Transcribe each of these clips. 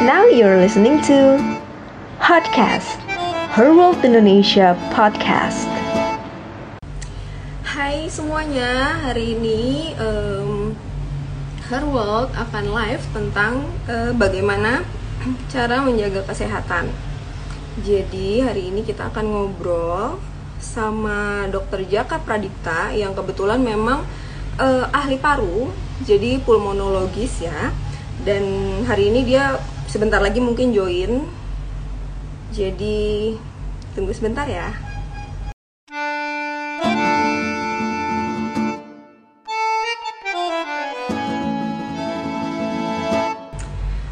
Now you're listening to Podcast Her World Indonesia Podcast. Hai semuanya, hari ini um, Her World akan live tentang uh, bagaimana cara menjaga kesehatan. Jadi hari ini kita akan ngobrol sama Dr. Jaka Pradipta yang kebetulan memang uh, ahli paru, jadi pulmonologis ya. Dan hari ini dia sebentar lagi mungkin join. Jadi tunggu sebentar ya.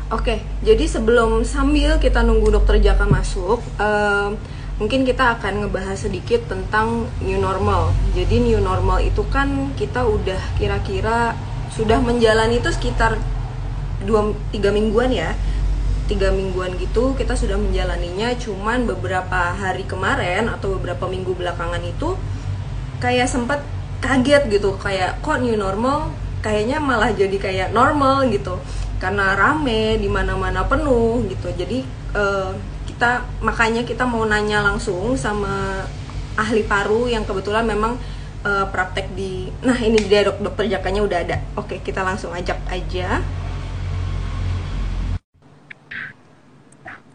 Oke, jadi sebelum sambil kita nunggu dokter Jaka masuk, uh, mungkin kita akan ngebahas sedikit tentang new normal. Jadi new normal itu kan kita udah kira-kira sudah menjalani itu sekitar dua tiga mingguan ya, tiga mingguan gitu kita sudah menjalaninya. Cuman beberapa hari kemarin atau beberapa minggu belakangan itu kayak sempat kaget gitu, kayak kok new normal, kayaknya malah jadi kayak normal gitu. Karena rame di mana-mana penuh gitu. Jadi uh, kita makanya kita mau nanya langsung sama ahli paru yang kebetulan memang uh, praktek di nah ini dok dokter jakanya udah ada. Oke kita langsung ajak aja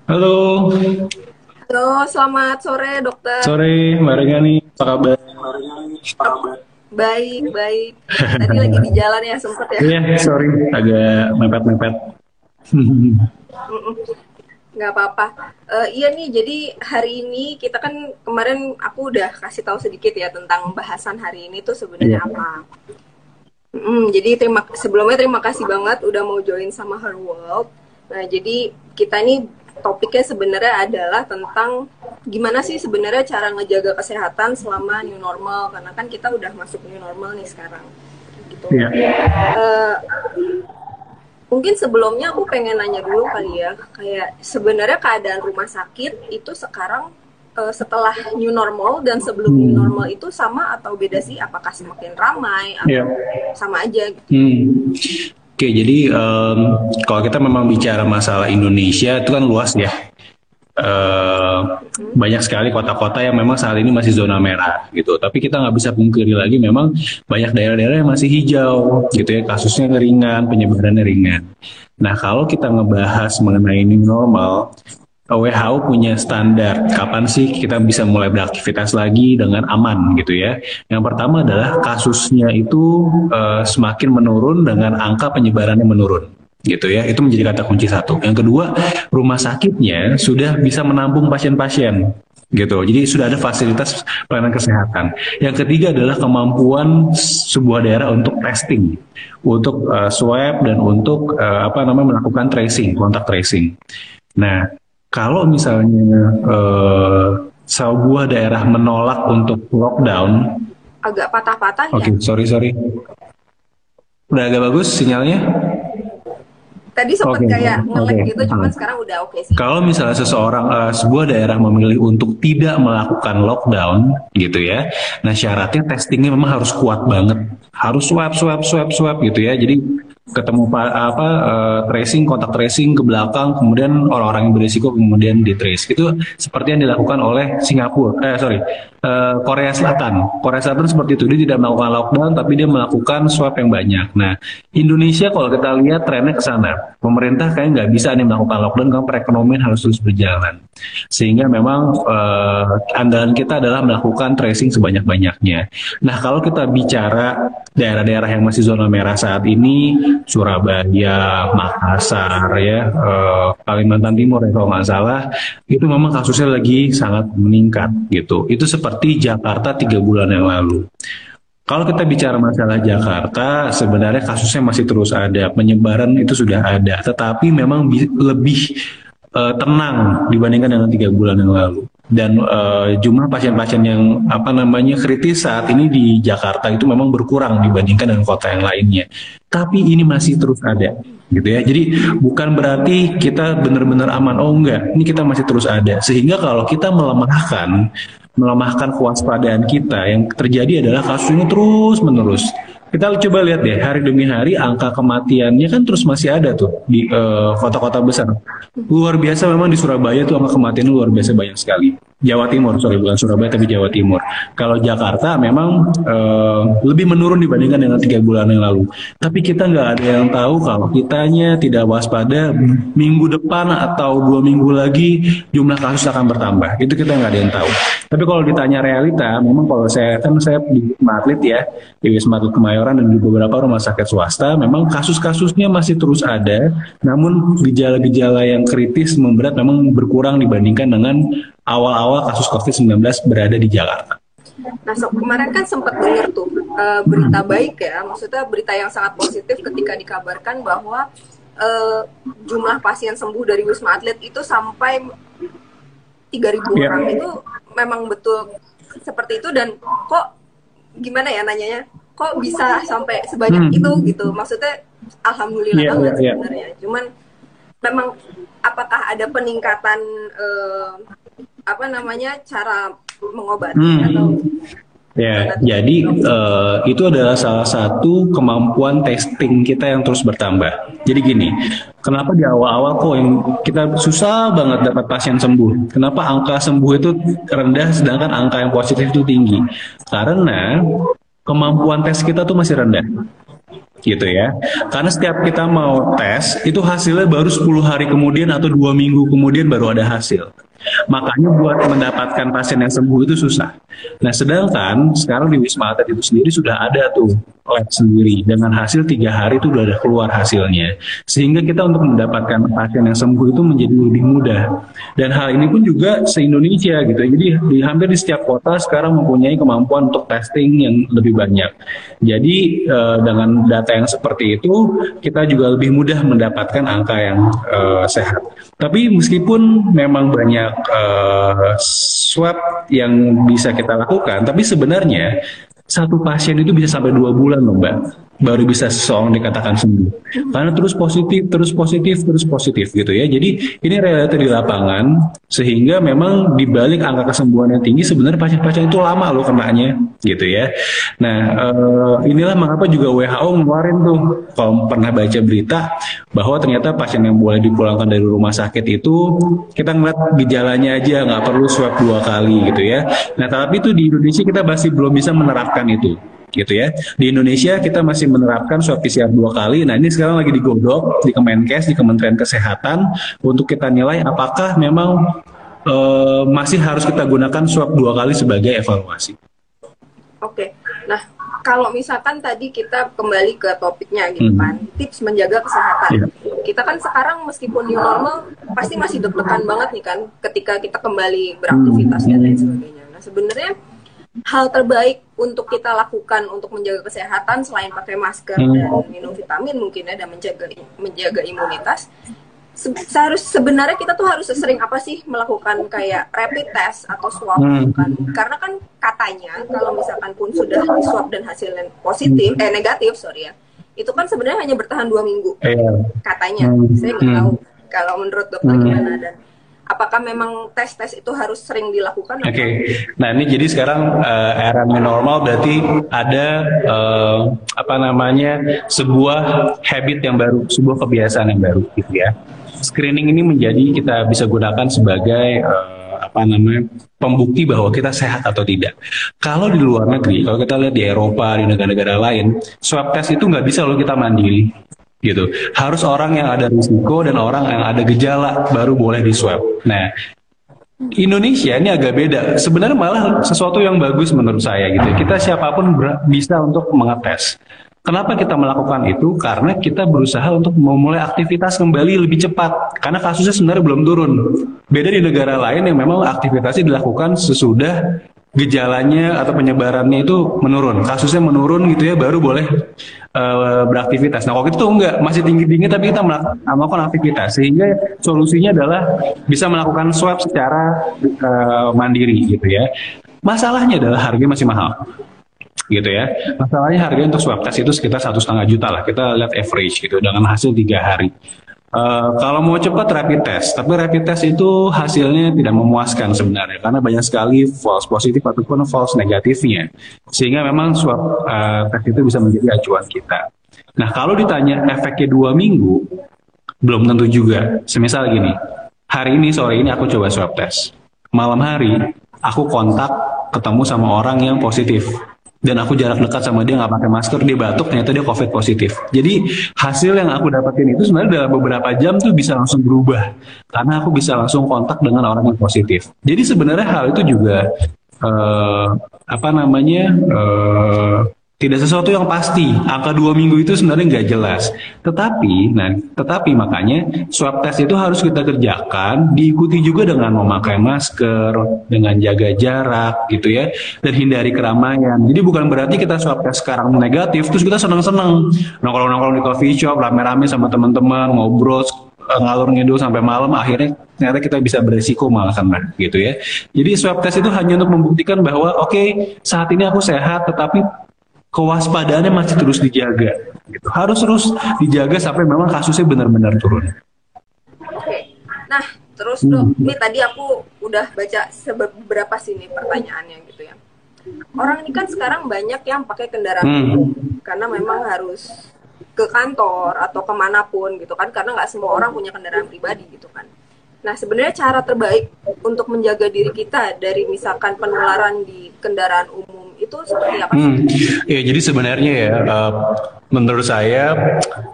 halo halo selamat sore dokter sore mbak Regani apa kabar Baik, baik. Tadi lagi di jalan ya sempet ya. Iya, yeah, sorry, agak mepet-mepet. Nggak apa-apa. Uh, iya nih, jadi hari ini kita kan kemarin aku udah kasih tahu sedikit ya tentang bahasan hari ini tuh sebenarnya yeah. apa. Hmm, jadi terima sebelumnya terima kasih banget udah mau join sama Her World. Nah, jadi kita ini topiknya sebenarnya adalah tentang gimana sih sebenarnya cara ngejaga kesehatan selama new normal karena kan kita udah masuk new normal nih sekarang gitu. Yeah. Iya. Uh, mungkin sebelumnya aku pengen nanya dulu kali ya kayak sebenarnya keadaan rumah sakit itu sekarang uh, setelah new normal dan sebelum hmm. new normal itu sama atau beda sih apakah semakin ramai atau yeah. sama aja gitu. Hmm. Oke, jadi um, kalau kita memang bicara masalah Indonesia itu kan luas ya. Uh, banyak sekali kota-kota yang memang saat ini masih zona merah gitu. Tapi kita nggak bisa pungkiri lagi memang banyak daerah-daerah yang masih hijau gitu ya. Kasusnya ringan, penyebarannya ringan. Nah kalau kita ngebahas mengenai ini normal, WHO punya standar kapan sih kita bisa mulai beraktivitas lagi dengan aman gitu ya. Yang pertama adalah kasusnya itu uh, semakin menurun dengan angka penyebarannya menurun gitu ya. Itu menjadi kata kunci satu. Yang kedua, rumah sakitnya sudah bisa menampung pasien-pasien gitu. Jadi sudah ada fasilitas pelayanan kesehatan. Yang ketiga adalah kemampuan sebuah daerah untuk testing, untuk uh, swab dan untuk uh, apa namanya melakukan tracing, kontak tracing. Nah, kalau misalnya uh, sebuah daerah menolak untuk lockdown, agak patah-patah ya. Oke, okay, sorry sorry. Udah agak bagus sinyalnya? Tadi sempat okay, kayak ngelek okay. gitu, cuman hmm. sekarang udah oke okay sih. Kalau misalnya seseorang uh, sebuah daerah memilih untuk tidak melakukan lockdown, gitu ya. Nah syaratnya testingnya memang harus kuat banget, harus swab swab swab swab gitu ya. Jadi ketemu apa uh, tracing kontak tracing ke belakang kemudian orang-orang yang berisiko kemudian di trace itu seperti yang dilakukan oleh Singapura eh sorry uh, Korea Selatan. Korea Selatan seperti itu dia tidak melakukan lockdown tapi dia melakukan swab yang banyak. Nah Indonesia kalau kita lihat trennya ke sana pemerintah kayak nggak bisa nih melakukan lockdown karena perekonomian harus terus berjalan. Sehingga memang uh, andalan kita adalah melakukan tracing sebanyak-banyaknya. Nah kalau kita bicara daerah-daerah yang masih zona merah saat ini Surabaya, Makassar ya, eh, Kalimantan Timur ya kalau nggak salah, itu memang kasusnya lagi sangat meningkat gitu. Itu seperti Jakarta tiga bulan yang lalu. Kalau kita bicara masalah Jakarta, sebenarnya kasusnya masih terus ada, penyebaran itu sudah ada, tetapi memang lebih uh, tenang dibandingkan dengan tiga bulan yang lalu dan uh, jumlah pasien-pasien yang apa namanya kritis saat ini di Jakarta itu memang berkurang dibandingkan dengan kota yang lainnya. Tapi ini masih terus ada, gitu ya. Jadi bukan berarti kita benar-benar aman. Oh enggak, ini kita masih terus ada. Sehingga kalau kita melemahkan melemahkan kewaspadaan kita, yang terjadi adalah kasus ini terus menerus. Kita coba lihat deh hari demi hari angka kematiannya kan terus masih ada tuh di uh, kota-kota besar. Luar biasa memang di Surabaya tuh angka kematian luar biasa banyak sekali. Jawa Timur, sorry bukan Surabaya tapi Jawa Timur. Kalau Jakarta memang uh, lebih menurun dibandingkan dengan tiga bulan yang lalu. Tapi kita nggak ada yang tahu kalau kitanya tidak waspada minggu depan atau dua minggu lagi jumlah kasus akan bertambah. Itu kita nggak ada yang tahu. Tapi kalau ditanya realita, memang kalau saya kan saya di Wisma ya, di Wisma Atlet Kemayoran dan di beberapa rumah sakit swasta, memang kasus-kasusnya masih terus ada, namun gejala-gejala yang kritis memberat memang berkurang dibandingkan dengan awal-awal kasus COVID-19 berada di Jakarta. Nah, so, kemarin kan sempat dengar tuh uh, berita baik ya, maksudnya berita yang sangat positif ketika dikabarkan bahwa uh, jumlah pasien sembuh dari Wisma Atlet itu sampai 3.000 yeah. orang itu memang betul seperti itu dan kok gimana ya nanyanya kok bisa sampai sebanyak hmm. itu gitu maksudnya alhamdulillah yeah, banget yeah, iya. sebenarnya yeah. cuman memang apakah ada peningkatan uh, apa namanya cara mengobati hmm. atau Ya, jadi uh, itu adalah salah satu kemampuan testing kita yang terus bertambah. Jadi gini, kenapa di awal-awal kok yang kita susah banget dapat pasien sembuh? Kenapa angka sembuh itu rendah sedangkan angka yang positif itu tinggi? Karena kemampuan tes kita tuh masih rendah gitu ya. Karena setiap kita mau tes, itu hasilnya baru 10 hari kemudian atau dua minggu kemudian baru ada hasil. Makanya buat mendapatkan pasien yang sembuh itu susah. Nah, sedangkan sekarang di Wisma Atlet itu sendiri sudah ada tuh lab sendiri dengan hasil tiga hari itu sudah ada keluar hasilnya. Sehingga kita untuk mendapatkan pasien yang sembuh itu menjadi lebih mudah. Dan hal ini pun juga se-Indonesia gitu. Jadi di hampir di setiap kota sekarang mempunyai kemampuan untuk testing yang lebih banyak. Jadi eh, dengan data yang seperti itu kita juga lebih mudah mendapatkan angka yang eh, sehat. Tapi meskipun memang banyak uh, swab yang bisa kita lakukan, tapi sebenarnya satu pasien itu bisa sampai dua bulan loh mbak baru bisa seseorang dikatakan sembuh. Karena terus positif, terus positif, terus positif gitu ya. Jadi ini realita di lapangan sehingga memang dibalik angka kesembuhan yang tinggi sebenarnya pasien-pasien itu lama loh kenanya gitu ya. Nah uh, inilah mengapa juga WHO ngeluarin tuh kalau pernah baca berita bahwa ternyata pasien yang boleh dipulangkan dari rumah sakit itu kita ngeliat gejalanya aja nggak perlu swab dua kali gitu ya. Nah tapi itu di Indonesia kita masih belum bisa menerapkan itu gitu ya. Di Indonesia kita masih menerapkan swab PCR dua kali. Nah ini sekarang lagi digodok di Kemenkes, di Kementerian Kesehatan untuk kita nilai apakah memang uh, masih harus kita gunakan swab dua kali sebagai evaluasi. Oke, nah kalau misalkan tadi kita kembali ke topiknya gitu hmm. kan, tips menjaga kesehatan. Yeah. Kita kan sekarang meskipun new normal pasti masih deg-degan banget nih kan ketika kita kembali beraktivitas hmm. dan lain sebagainya. Nah sebenarnya hal terbaik untuk kita lakukan untuk menjaga kesehatan selain pakai masker hmm. dan minum vitamin mungkin ya dan menjaga menjaga imunitas seharus sebenarnya kita tuh harus sesering apa sih melakukan kayak rapid test atau swab hmm. kan karena kan katanya kalau misalkan pun sudah di swab dan hasilnya positif eh negatif sorry ya itu kan sebenarnya hanya bertahan dua minggu yeah. katanya hmm. saya nggak hmm. tahu kalau menurut dokter hmm. gimana dan apakah memang tes-tes itu harus sering dilakukan? Oke, okay. nah ini jadi sekarang uh, era new normal berarti ada uh, apa namanya sebuah habit yang baru, sebuah kebiasaan yang baru gitu ya. Screening ini menjadi kita bisa gunakan sebagai uh, apa namanya pembukti bahwa kita sehat atau tidak. Kalau di luar negeri, kalau kita lihat di Eropa, di negara-negara lain, swab test itu nggak bisa loh kita mandiri gitu. Harus orang yang ada risiko dan orang yang ada gejala baru boleh di swab. Nah, Indonesia ini agak beda. Sebenarnya malah sesuatu yang bagus menurut saya gitu. Kita siapa pun bisa untuk mengetes. Kenapa kita melakukan itu? Karena kita berusaha untuk memulai aktivitas kembali lebih cepat. Karena kasusnya sebenarnya belum turun. Beda di negara lain yang memang aktivitasnya dilakukan sesudah gejalanya atau penyebarannya itu menurun, kasusnya menurun gitu ya, baru boleh uh, beraktivitas. Nah, waktu itu enggak, masih tinggi-tinggi tapi kita melakukan aktivitas. Sehingga solusinya adalah bisa melakukan swab secara uh, mandiri gitu ya. Masalahnya adalah harganya masih mahal gitu ya. Masalahnya harganya untuk swab test itu sekitar satu setengah juta lah. Kita lihat average gitu dengan hasil tiga hari. Uh, kalau mau cepat rapid test, tapi rapid test itu hasilnya tidak memuaskan sebenarnya karena banyak sekali false positif ataupun false negatifnya, sehingga memang swab uh, test itu bisa menjadi acuan kita. Nah kalau ditanya efeknya dua minggu, belum tentu juga. Semisal gini, hari ini sore ini aku coba swab test, malam hari aku kontak ketemu sama orang yang positif dan aku jarak dekat sama dia nggak pakai masker dia batuk ternyata dia covid positif. Jadi hasil yang aku dapetin itu sebenarnya dalam beberapa jam tuh bisa langsung berubah. Karena aku bisa langsung kontak dengan orang yang positif. Jadi sebenarnya hal itu juga uh, apa namanya uh, tidak sesuatu yang pasti. Angka dua minggu itu sebenarnya nggak jelas. Tetapi, nah, tetapi makanya swab test itu harus kita kerjakan, diikuti juga dengan memakai masker, dengan jaga jarak, gitu ya, dan hindari keramaian. Jadi bukan berarti kita swab test sekarang negatif, terus kita senang-senang nongkrong-nongkrong di coffee shop, rame-rame sama teman-teman, ngobrol, eh, ngalur ngidul sampai malam, akhirnya ternyata kita bisa beresiko malah kena, gitu ya. Jadi swab test itu hanya untuk membuktikan bahwa oke okay, saat ini aku sehat, tetapi kewaspadaannya masih terus dijaga. Gitu. Harus terus dijaga sampai memang kasusnya benar-benar turun. Oke, nah terus dok, hmm. ini tadi aku udah baca beberapa sini pertanyaannya gitu ya. Orang ini kan sekarang banyak yang pakai kendaraan hmm. umum karena memang harus ke kantor atau ke mana pun gitu kan karena nggak semua orang punya kendaraan pribadi gitu kan. Nah sebenarnya cara terbaik untuk menjaga diri kita dari misalkan penularan di kendaraan umum itu seperti apa? Hmm. Ya, jadi sebenarnya ya, uh, menurut saya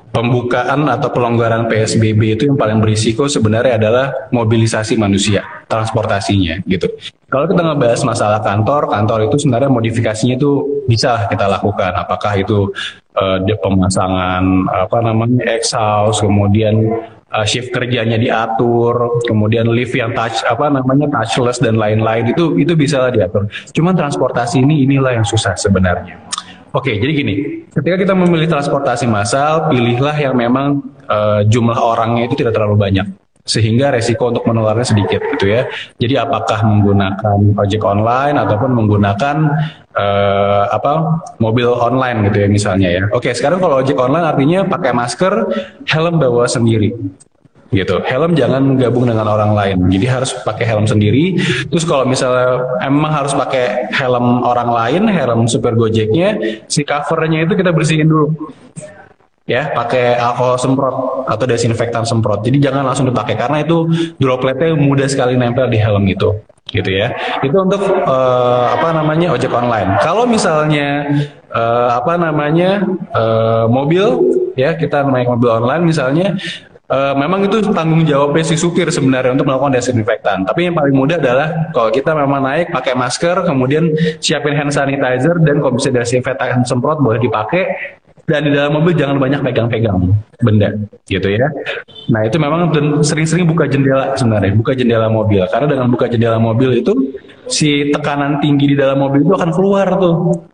pembukaan atau pelonggaran PSBB itu yang paling berisiko sebenarnya adalah mobilisasi manusia, transportasinya gitu. Kalau kita ngebahas masalah kantor, kantor itu sebenarnya modifikasinya itu bisa kita lakukan. Apakah itu uh, pemasangan apa namanya exhaust, kemudian uh, shift kerjanya diatur, kemudian lift yang touch apa namanya touchless dan lain-lain itu itu bisa diatur. Cuman transportasi ini inilah yang susah sebenarnya. Oke, jadi gini, ketika kita memilih transportasi massal, pilihlah yang memang uh, jumlah orangnya itu tidak terlalu banyak sehingga resiko untuk menularnya sedikit gitu ya. Jadi apakah menggunakan ojek online ataupun menggunakan uh, apa mobil online gitu ya misalnya ya. Oke, sekarang kalau ojek online artinya pakai masker, helm bawa sendiri gitu. Helm jangan gabung dengan orang lain. Jadi harus pakai helm sendiri. Terus kalau misalnya emang harus pakai helm orang lain, helm super Gojeknya, si covernya itu kita bersihin dulu ya pakai alkohol semprot atau desinfektan semprot. Jadi jangan langsung dipakai karena itu dropletnya mudah sekali nempel di helm itu gitu ya. Itu untuk uh, apa namanya ojek online. Kalau misalnya uh, apa namanya uh, mobil ya kita naik mobil online misalnya Uh, memang itu tanggung jawabnya si supir sebenarnya untuk melakukan desinfektan. Tapi yang paling mudah adalah kalau kita memang naik pakai masker, kemudian siapin hand sanitizer dan kalau bisa desinfektan semprot boleh dipakai dan di dalam mobil jangan banyak pegang-pegang benda gitu ya. Nah itu memang sering-sering buka jendela sebenarnya, buka jendela mobil karena dengan buka jendela mobil itu si tekanan tinggi di dalam mobil itu akan keluar tuh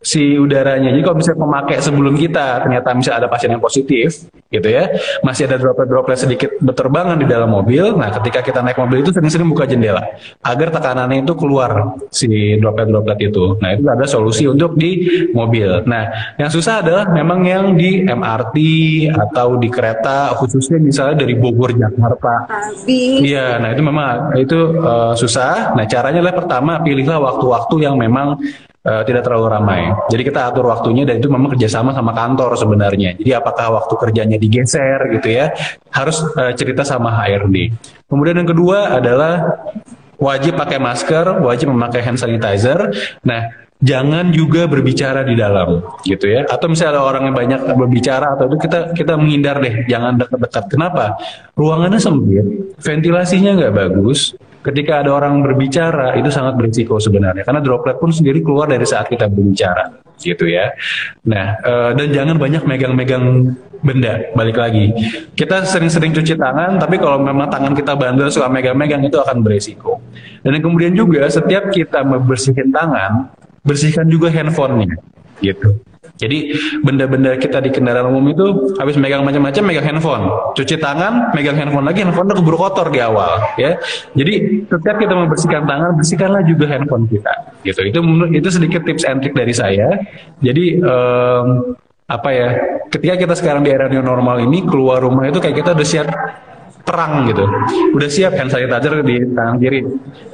si udaranya. Jadi kalau misalnya pemakai sebelum kita ternyata misalnya ada pasien yang positif, gitu ya, masih ada droplet-droplet sedikit berterbangan di dalam mobil. Nah, ketika kita naik mobil itu sering-sering buka jendela agar tekanannya itu keluar si droplet-droplet itu. Nah, itu ada solusi untuk di mobil. Nah, yang susah adalah memang yang di MRT atau di kereta khususnya misalnya dari Bogor Jakarta. Iya, nah itu memang itu uh, susah. Nah, caranya adalah pertama pilihlah waktu-waktu yang memang uh, tidak terlalu ramai. Jadi kita atur waktunya dan itu memang kerjasama sama kantor sebenarnya. Jadi apakah waktu kerjanya digeser gitu ya, harus uh, cerita sama HRD. Kemudian yang kedua adalah wajib pakai masker, wajib memakai hand sanitizer. Nah, jangan juga berbicara di dalam gitu ya atau misalnya ada orang yang banyak berbicara atau itu kita kita menghindar deh jangan dekat-dekat kenapa ruangannya sempit ventilasinya nggak bagus ketika ada orang berbicara itu sangat berisiko sebenarnya karena droplet pun sendiri keluar dari saat kita berbicara gitu ya. Nah uh, dan jangan banyak megang-megang benda balik lagi. Kita sering-sering cuci tangan tapi kalau memang tangan kita bandel suka megang-megang itu akan berisiko. Dan kemudian juga setiap kita membersihkan tangan bersihkan juga handphonenya gitu. Jadi benda-benda kita di kendaraan umum itu habis megang macam-macam megang handphone, cuci tangan, megang handphone lagi, handphone keburu kotor di awal, ya. Jadi setiap kita membersihkan tangan, bersihkanlah juga handphone kita, gitu. Itu itu sedikit tips and trick dari saya. Jadi um, apa ya ketika kita sekarang di era new normal ini keluar rumah itu kayak kita udah siap perang gitu. Udah siap hand sanitizer di tangan kiri.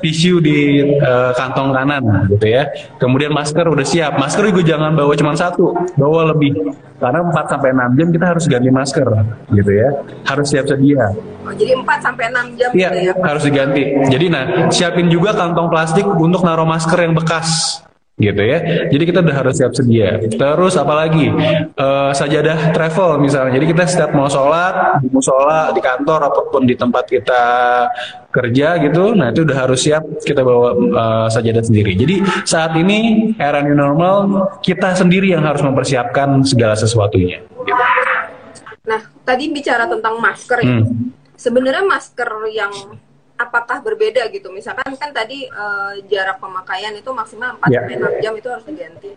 Tisu di uh, kantong kanan gitu ya. Kemudian masker udah siap. Masker juga jangan bawa cuma satu bawa lebih. Karena 4 sampai 6 jam kita harus ganti masker gitu ya. Harus siap sedia. Oh, jadi 4 sampai 6 jam iya, gitu ya? harus diganti. Jadi nah siapin juga kantong plastik untuk naruh masker yang bekas gitu ya. Jadi kita udah harus siap sedia. Terus apalagi uh, sajadah travel misalnya. Jadi kita setiap mau sholat di musola, di kantor apa pun di tempat kita kerja gitu, nah itu udah harus siap kita bawa uh, sajadah sendiri. Jadi saat ini era new normal kita sendiri yang harus mempersiapkan segala sesuatunya. Gitu. Nah tadi bicara tentang masker ya. Hmm. Sebenarnya masker yang apakah berbeda gitu misalkan kan tadi uh, jarak pemakaian itu maksimal 4 yeah. sampai 6 jam itu harus diganti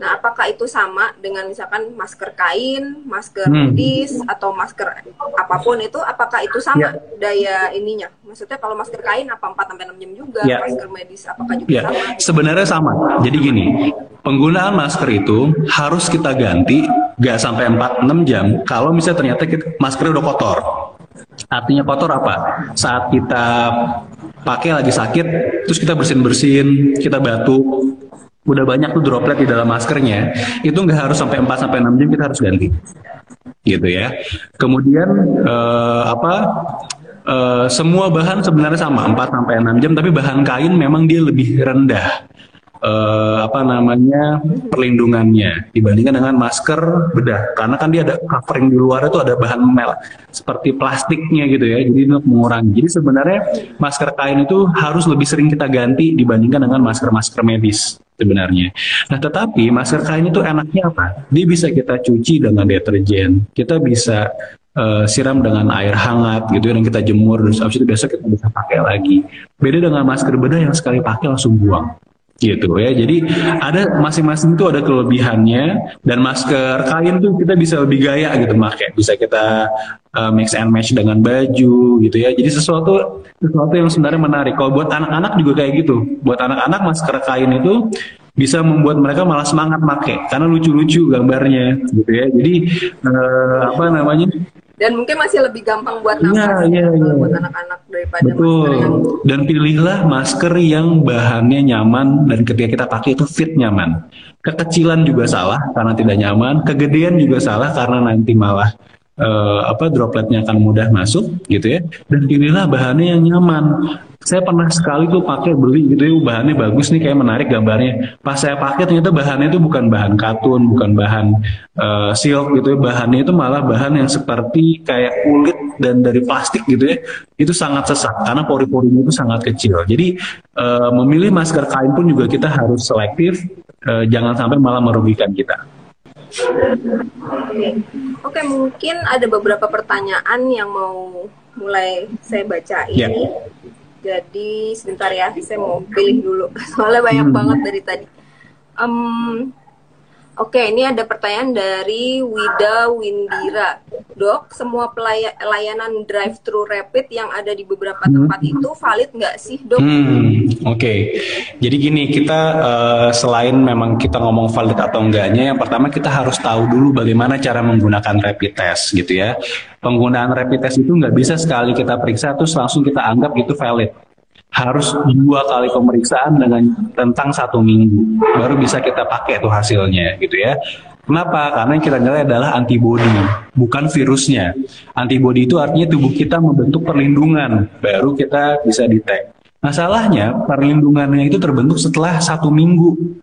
nah apakah itu sama dengan misalkan masker kain masker hmm. medis atau masker apa pun itu apakah itu sama yeah. daya ininya maksudnya kalau masker kain apa 4 sampai 6 jam juga yeah. masker medis apakah juga yeah. sama sebenarnya sama jadi gini penggunaan masker itu harus kita ganti gak sampai 4-6 jam kalau misalnya ternyata kita, masker udah kotor Artinya kotor apa? Saat kita pakai lagi sakit, terus kita bersin-bersin, kita batuk, udah banyak tuh droplet di dalam maskernya, itu nggak harus sampai 4 sampai 6 jam kita harus ganti. Gitu ya. Kemudian eh, apa? Eh, semua bahan sebenarnya sama 4 sampai 6 jam, tapi bahan kain memang dia lebih rendah uh, apa namanya perlindungannya dibandingkan dengan masker bedah karena kan dia ada covering di luar itu ada bahan mel seperti plastiknya gitu ya jadi untuk mengurangi jadi sebenarnya masker kain itu harus lebih sering kita ganti dibandingkan dengan masker-masker medis sebenarnya. Nah, tetapi masker kain itu enaknya apa? Dia bisa kita cuci dengan deterjen, kita bisa uh, siram dengan air hangat gitu ya, dan kita jemur, terus habis itu besok kita bisa pakai lagi. Beda dengan masker bedah yang sekali pakai langsung buang gitu ya. Jadi ada masing-masing itu ada kelebihannya dan masker kain tuh kita bisa lebih gaya gitu pakai. Bisa kita uh, mix and match dengan baju gitu ya. Jadi sesuatu sesuatu yang sebenarnya menarik. Kalau buat anak-anak juga kayak gitu. Buat anak-anak masker kain itu bisa membuat mereka malah semangat make karena lucu-lucu gambarnya gitu ya. Jadi uh, apa namanya? Dan mungkin masih lebih gampang buat iya, nafas ya, ya, ya. buat anak-anak daripada Betul. masker yang dan pilihlah masker yang bahannya nyaman dan ketika kita pakai itu fit nyaman kekecilan juga salah karena tidak nyaman kegedean juga salah karena nanti malah uh, apa dropletnya akan mudah masuk gitu ya dan pilihlah bahannya yang nyaman saya pernah sekali tuh pakai beli gitu ya bahannya bagus nih kayak menarik gambarnya. Pas saya pakai ternyata bahannya itu bukan bahan katun bukan bahan uh, silk gitu ya. Bahannya itu malah bahan yang seperti kayak kulit dan dari plastik gitu ya. Itu sangat sesak karena pori-porinya itu sangat kecil. Jadi uh, memilih masker kain pun juga kita harus selektif uh, jangan sampai malah merugikan kita. Oke, okay, mungkin ada beberapa pertanyaan yang mau mulai saya bacain. Yeah. Jadi sebentar ya, saya mau pilih dulu. Soalnya banyak hmm. banget dari tadi. Um, Oke, ini ada pertanyaan dari Wida Windira. Dok, semua pelayanan drive-thru rapid yang ada di beberapa hmm. tempat itu valid nggak sih, dok? Hmm, Oke, okay. jadi gini, kita uh, selain memang kita ngomong valid atau enggaknya, yang pertama kita harus tahu dulu bagaimana cara menggunakan rapid test, gitu ya. Penggunaan rapid test itu nggak bisa sekali kita periksa terus langsung kita anggap itu valid harus dua kali pemeriksaan dengan tentang satu minggu baru bisa kita pakai tuh hasilnya gitu ya Kenapa? Karena yang kita nilai adalah antibodi, bukan virusnya. Antibodi itu artinya tubuh kita membentuk perlindungan, baru kita bisa detect. Masalahnya, perlindungannya itu terbentuk setelah satu minggu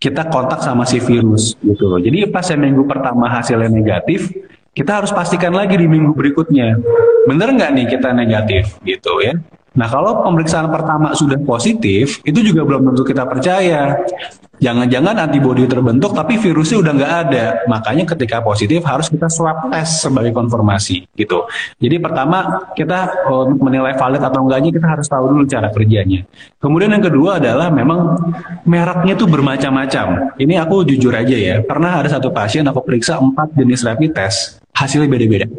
kita kontak sama si virus gitu. Jadi pas yang minggu pertama hasilnya negatif, kita harus pastikan lagi di minggu berikutnya. Bener nggak nih kita negatif gitu ya? Nah, kalau pemeriksaan pertama sudah positif, itu juga belum tentu kita percaya. Jangan-jangan antibodi terbentuk tapi virusnya udah nggak ada. Makanya ketika positif harus kita swab test sebagai konfirmasi gitu. Jadi pertama kita untuk menilai valid atau enggaknya kita harus tahu dulu cara kerjanya. Kemudian yang kedua adalah memang mereknya itu bermacam-macam. Ini aku jujur aja ya, pernah ada satu pasien aku periksa empat jenis rapid test, hasilnya beda-beda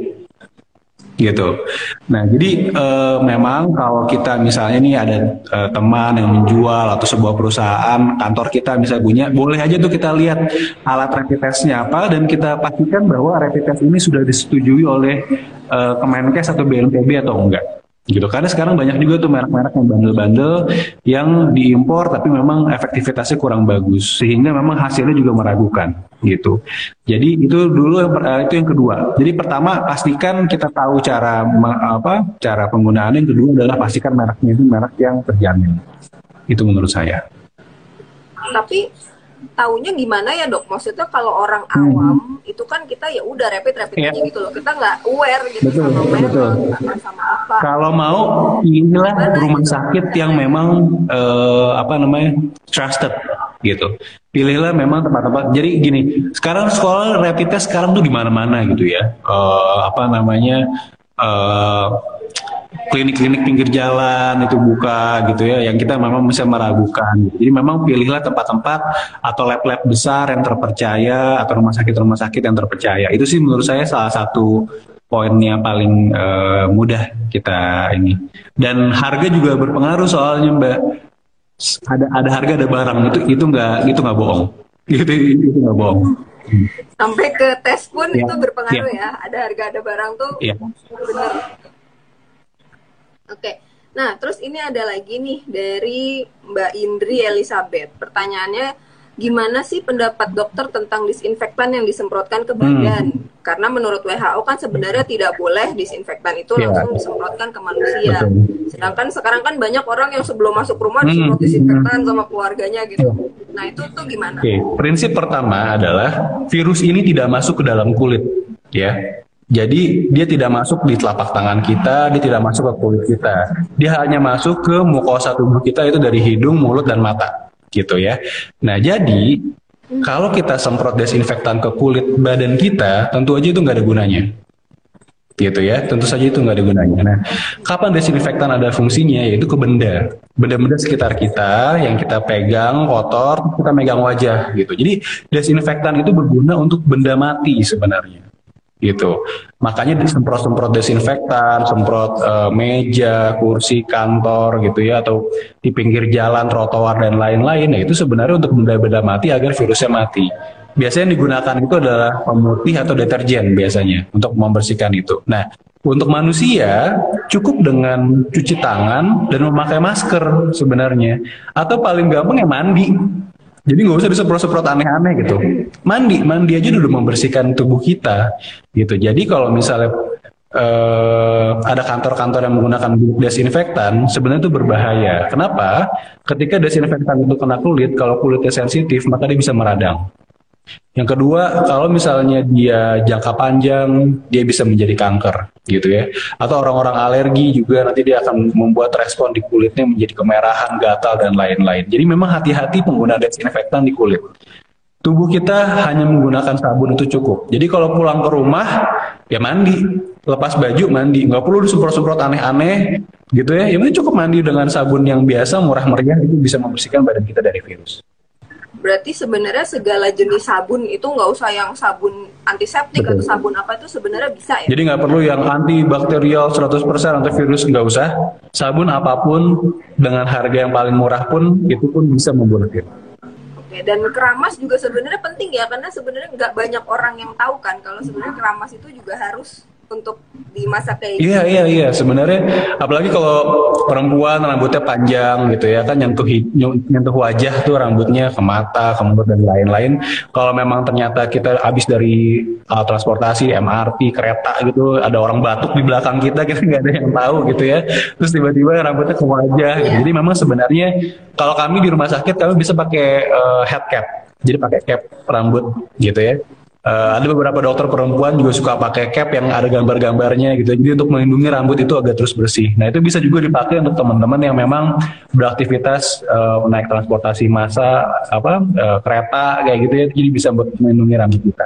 gitu. Nah, jadi uh, memang kalau kita misalnya nih ada uh, teman yang menjual atau sebuah perusahaan kantor kita misalnya punya, boleh aja tuh kita lihat alat rapid testnya apa dan kita pastikan bahwa rapid test ini sudah disetujui oleh uh, Kemenkes atau BNPB atau enggak gitu. Karena sekarang banyak juga tuh merek-merek yang bandel-bandel yang diimpor tapi memang efektivitasnya kurang bagus. Sehingga memang hasilnya juga meragukan gitu. Jadi itu dulu itu yang kedua. Jadi pertama pastikan kita tahu cara apa cara penggunaannya. Yang kedua adalah pastikan mereknya itu merek yang terjamin. Itu menurut saya. Tapi taunya gimana ya dok? Maksudnya kalau orang hmm. awam hmm. itu kan kita ya udah rapid rapid yeah. aja gitu loh. Kita nggak aware gitu betul, sama merek, sama apa. Kalau mau inilah rumah gitu? sakit yang memang uh, apa namanya trusted gitu. Pilihlah memang tempat-tempat. Jadi gini, sekarang sekolah rapid test sekarang tuh di mana-mana gitu ya. Uh, apa namanya? Uh, klinik-klinik pinggir jalan itu buka gitu ya yang kita memang bisa meragukan. Jadi memang pilihlah tempat-tempat atau lab-lab besar yang terpercaya atau rumah sakit-rumah sakit yang terpercaya. Itu sih menurut saya salah satu poinnya paling uh, mudah kita ini. Dan harga juga berpengaruh soalnya mbak. Ada ada harga ada barang. Itu itu nggak itu nggak bohong. Gitu itu nggak bohong. Sampai ke tes pun ya. itu berpengaruh ya. ya. Ada harga ada barang tuh. Ya. benar Oke. Nah, terus ini ada lagi nih dari Mbak Indri Elizabeth. Pertanyaannya, gimana sih pendapat dokter tentang disinfektan yang disemprotkan ke badan? Hmm. Karena menurut WHO kan sebenarnya tidak boleh disinfektan itu yeah. langsung disemprotkan ke manusia. Betul. Sedangkan sekarang kan banyak orang yang sebelum masuk rumah hmm. disemprot disinfektan sama keluarganya gitu. Nah, itu tuh gimana? Oke, prinsip pertama adalah virus ini tidak masuk ke dalam kulit, ya. Jadi dia tidak masuk di telapak tangan kita, dia tidak masuk ke kulit kita. Dia hanya masuk ke mukosa tubuh kita itu dari hidung, mulut dan mata, gitu ya. Nah jadi kalau kita semprot desinfektan ke kulit badan kita, tentu aja itu nggak ada gunanya, gitu ya. Tentu saja itu nggak ada gunanya. Nah, kapan desinfektan ada fungsinya? Yaitu ke benda, benda-benda sekitar kita yang kita pegang kotor, kita megang wajah, gitu. Jadi desinfektan itu berguna untuk benda mati sebenarnya gitu. Makanya disemprot-semprot desinfektan, semprot uh, meja, kursi kantor gitu ya atau di pinggir jalan, trotoar dan lain-lain. Nah, itu sebenarnya untuk benda-benda mati agar virusnya mati. Biasanya yang digunakan itu adalah pemutih atau deterjen biasanya untuk membersihkan itu. Nah, untuk manusia cukup dengan cuci tangan dan memakai masker sebenarnya. Atau paling gampang ya mandi jadi nggak usah disemprot-semprot aneh-aneh gitu. Mandi, mandi aja dulu membersihkan tubuh kita gitu. Jadi kalau misalnya uh, ada kantor-kantor yang menggunakan desinfektan, sebenarnya itu berbahaya. Kenapa? Ketika desinfektan itu kena kulit, kalau kulitnya sensitif, maka dia bisa meradang. Yang kedua, kalau misalnya dia jangka panjang, dia bisa menjadi kanker, gitu ya. Atau orang-orang alergi juga nanti dia akan membuat respon di kulitnya menjadi kemerahan, gatal dan lain-lain. Jadi memang hati-hati pengguna desinfektan di kulit. Tubuh kita hanya menggunakan sabun itu cukup. Jadi kalau pulang ke rumah, ya mandi, lepas baju mandi, nggak perlu disemprot-semprot aneh-aneh, gitu ya. Yang cukup mandi dengan sabun yang biasa, murah meriah itu bisa membersihkan badan kita dari virus. Berarti sebenarnya segala jenis sabun itu nggak usah yang sabun antiseptik Betul. atau sabun apa itu sebenarnya bisa ya? Jadi nggak perlu yang antibakterial 100% antivirus nggak usah. Sabun apa pun dengan harga yang paling murah pun itu pun bisa membunuh virus. Oke, dan keramas juga sebenarnya penting ya karena sebenarnya nggak banyak orang yang tahu kan kalau sebenarnya keramas itu juga harus untuk di masa kayak Iya iya iya sebenarnya apalagi kalau perempuan rambutnya panjang gitu ya kan nyentuh nyentuh wajah tuh rambutnya ke mata, ke mulut dan lain-lain. Kalau memang ternyata kita habis dari uh, transportasi MRT kereta gitu ada orang batuk di belakang kita kita nggak ada yang tahu gitu ya. Terus tiba-tiba rambutnya ke wajah. Gitu. Jadi memang sebenarnya kalau kami di rumah sakit kami bisa pakai uh, head cap. Jadi pakai cap rambut gitu ya Uh, ada beberapa dokter perempuan juga suka pakai cap yang ada gambar-gambarnya gitu. Jadi untuk melindungi rambut itu agar terus bersih. Nah itu bisa juga dipakai untuk teman-teman yang memang beraktivitas uh, naik transportasi massa, apa uh, kereta kayak gitu ya. Jadi bisa buat melindungi rambut kita.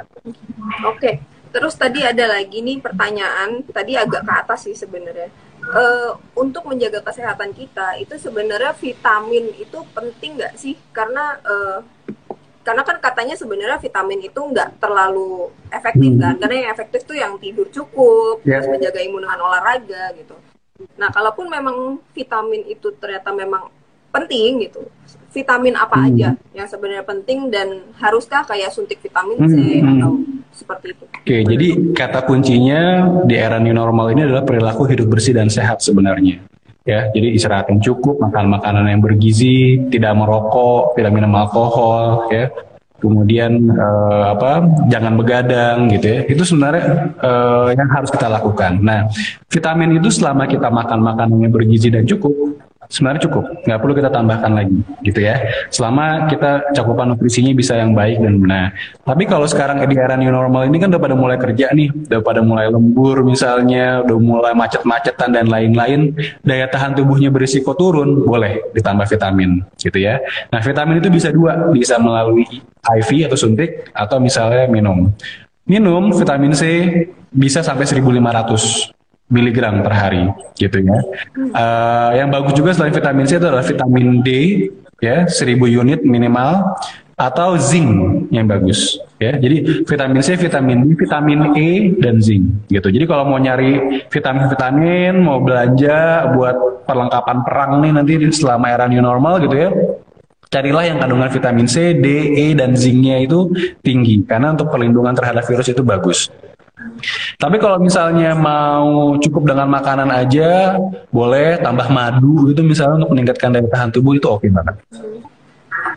Oke. Terus tadi ada lagi nih pertanyaan. Tadi agak ke atas sih sebenarnya. Uh, untuk menjaga kesehatan kita itu sebenarnya vitamin itu penting nggak sih? Karena uh, karena kan katanya sebenarnya vitamin itu nggak terlalu efektif Hmm. kan karena yang efektif tuh yang tidur cukup Ya. terus menjaga imun dengan olahraga gitu nah kalaupun memang vitamin itu ternyata memang penting gitu vitamin apa Hmm. aja yang sebenarnya penting dan haruskah kayak suntik vitamin C Hmm, hmm. atau seperti itu Oke, jadi kata kuncinya di era new normal ini adalah perilaku hidup bersih dan sehat sebenarnya. Ya, jadi istirahat yang cukup, makan makanan yang bergizi, tidak merokok, tidak minum alkohol, ya. Kemudian eh, apa? Jangan begadang gitu ya. Itu sebenarnya eh, yang harus kita lakukan. Nah, vitamin itu selama kita makan makanan yang bergizi dan cukup, sebenarnya cukup, nggak perlu kita tambahkan lagi, gitu ya. Selama kita cakupan nutrisinya bisa yang baik dan benar. Tapi kalau sekarang di era new normal ini kan udah pada mulai kerja nih, udah pada mulai lembur misalnya, udah mulai macet-macetan dan lain-lain, daya tahan tubuhnya berisiko turun, boleh ditambah vitamin, gitu ya. Nah, vitamin itu bisa dua, bisa melalui IV atau suntik, atau misalnya minum. Minum vitamin C bisa sampai 1500 miligram per hari gitu ya. Eh, yang bagus juga selain vitamin C itu adalah vitamin D ya 1000 unit minimal atau zinc yang bagus ya. Jadi vitamin C, vitamin D, vitamin E dan zinc gitu. Jadi kalau mau nyari vitamin-vitamin, mau belanja buat perlengkapan perang nih nanti selama era new normal gitu ya. Carilah yang kandungan vitamin C, D, E, dan zinc-nya itu tinggi karena untuk perlindungan terhadap virus itu bagus. Tapi kalau misalnya mau cukup dengan makanan aja, boleh tambah madu gitu misalnya untuk meningkatkan daya tahan tubuh itu oke banget.